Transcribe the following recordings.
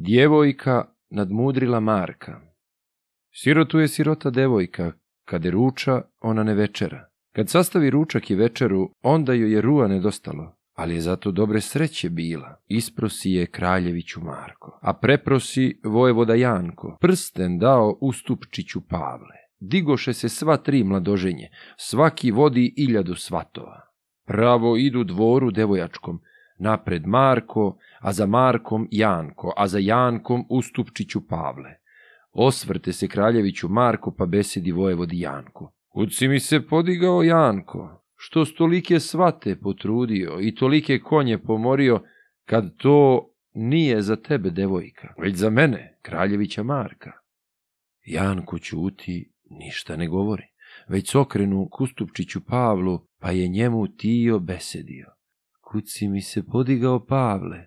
Djevojka nadmudrila Marka. Sirotu je sirota devojka, kad je ruča, ona ne večera. Kad sastavi ručak i večeru, onda joj je rua nedostalo, ali je zato dobre sreće bila. Isprosi je kraljeviću Marko, a preprosi vojevoda Janko, prsten dao ustupčiću Pavle. Digoše se sva tri mladoženje, svaki vodi iljadu svatova. Pravo idu dvoru devojačkom, napred Marko, a za Markom Janko, a za Jankom Ustupčiću Pavle. Osvrte se Kraljeviću Marko, pa besedi vojevodi Janko. Kud si mi se podigao Janko? Što stolike svate potrudio i tolike konje pomorio, kad to nije za tebe, devojka, već za mene, Kraljevića Marka. Janko ćuti, ništa ne govori, već okrenu Kustupčiću Pavlu, pa je njemu tio besedio kuci mi se podigao Pavle,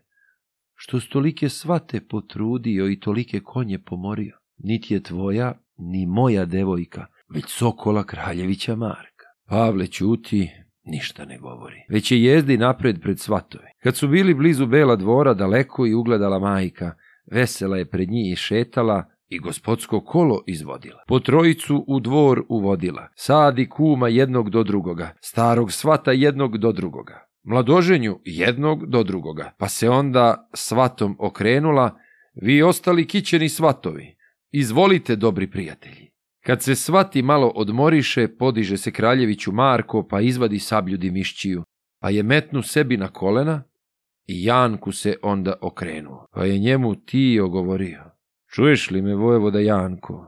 što stolike svate potrudio i tolike konje pomorio, niti je tvoja, ni moja devojka, već Sokola Kraljevića Marka. Pavle ćuti, ništa ne govori, već je jezdi napred pred svatove. Kad su bili blizu Bela dvora, daleko i ugledala majka, vesela je pred njih i šetala, i gospodsko kolo izvodila. Po trojicu u dvor uvodila, sadi kuma jednog do drugoga, starog svata jednog do drugoga mladoženju jednog do drugoga, pa se onda svatom okrenula, vi ostali kićeni svatovi, izvolite dobri prijatelji. Kad se svati malo odmoriše, podiže se kraljeviću Marko, pa izvadi sablju dimišćiju, pa je metnu sebi na kolena i Janku se onda okrenuo. Pa je njemu ti ogovorio, čuješ li me vojevoda Janko?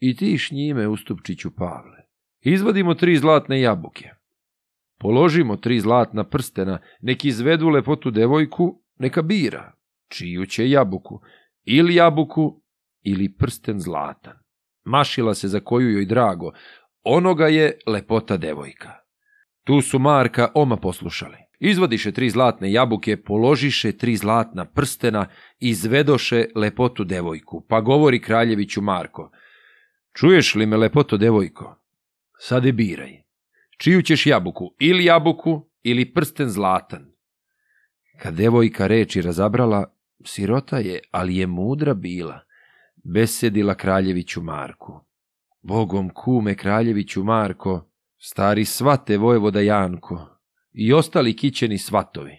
I ti š njime, Ustupčiću Pavle. Izvadimo tri zlatne jabuke, Položimo tri zlatna prstena, neki izvedu lepotu devojku, neka bira, čiju će jabuku, ili jabuku, ili prsten zlatan. Mašila se za koju joj drago, onoga je lepota devojka. Tu su Marka oma poslušali. Izvadiše tri zlatne jabuke, položiše tri zlatna prstena, izvedoše lepotu devojku, pa govori kraljeviću Marko. Čuješ li me, lepoto devojko? Sad je biraj. Čiju ćeš jabuku? Ili jabuku, ili prsten zlatan. Kad devojka reči razabrala, sirota je, ali je mudra bila, besedila kraljeviću Marku. Bogom kume kraljeviću Marko, stari svate vojvoda Janko i ostali kićeni svatovi.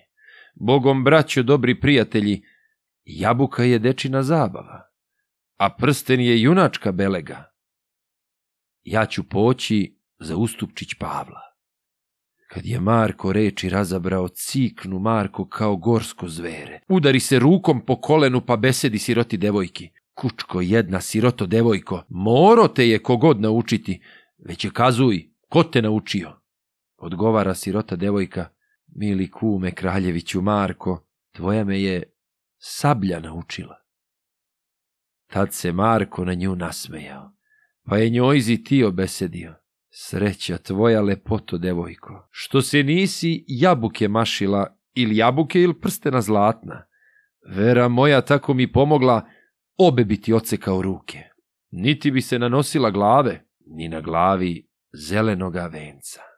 Bogom braćo dobri prijatelji, jabuka je dečina zabava, a prsten je junačka belega. Ja ću poći za ustupčić Pavla. Kad je Marko reči razabrao, ciknu Marko kao gorsko zvere. Udari se rukom po kolenu pa besedi siroti devojki. Kučko jedna siroto devojko, moro te je kogod naučiti, već je kazuj, ko te naučio? Odgovara sirota devojka, mili kume kraljeviću Marko, tvoja me je sablja naučila. Tad se Marko na nju nasmejao, pa je njoj zitio besedio. Sreća tvoja lepoto, devojko, što se nisi jabuke mašila, ili jabuke ili prstena zlatna. Vera moja tako mi pomogla, obe bi ti ocekao ruke. Niti bi se nanosila glave, ni na glavi zelenoga venca.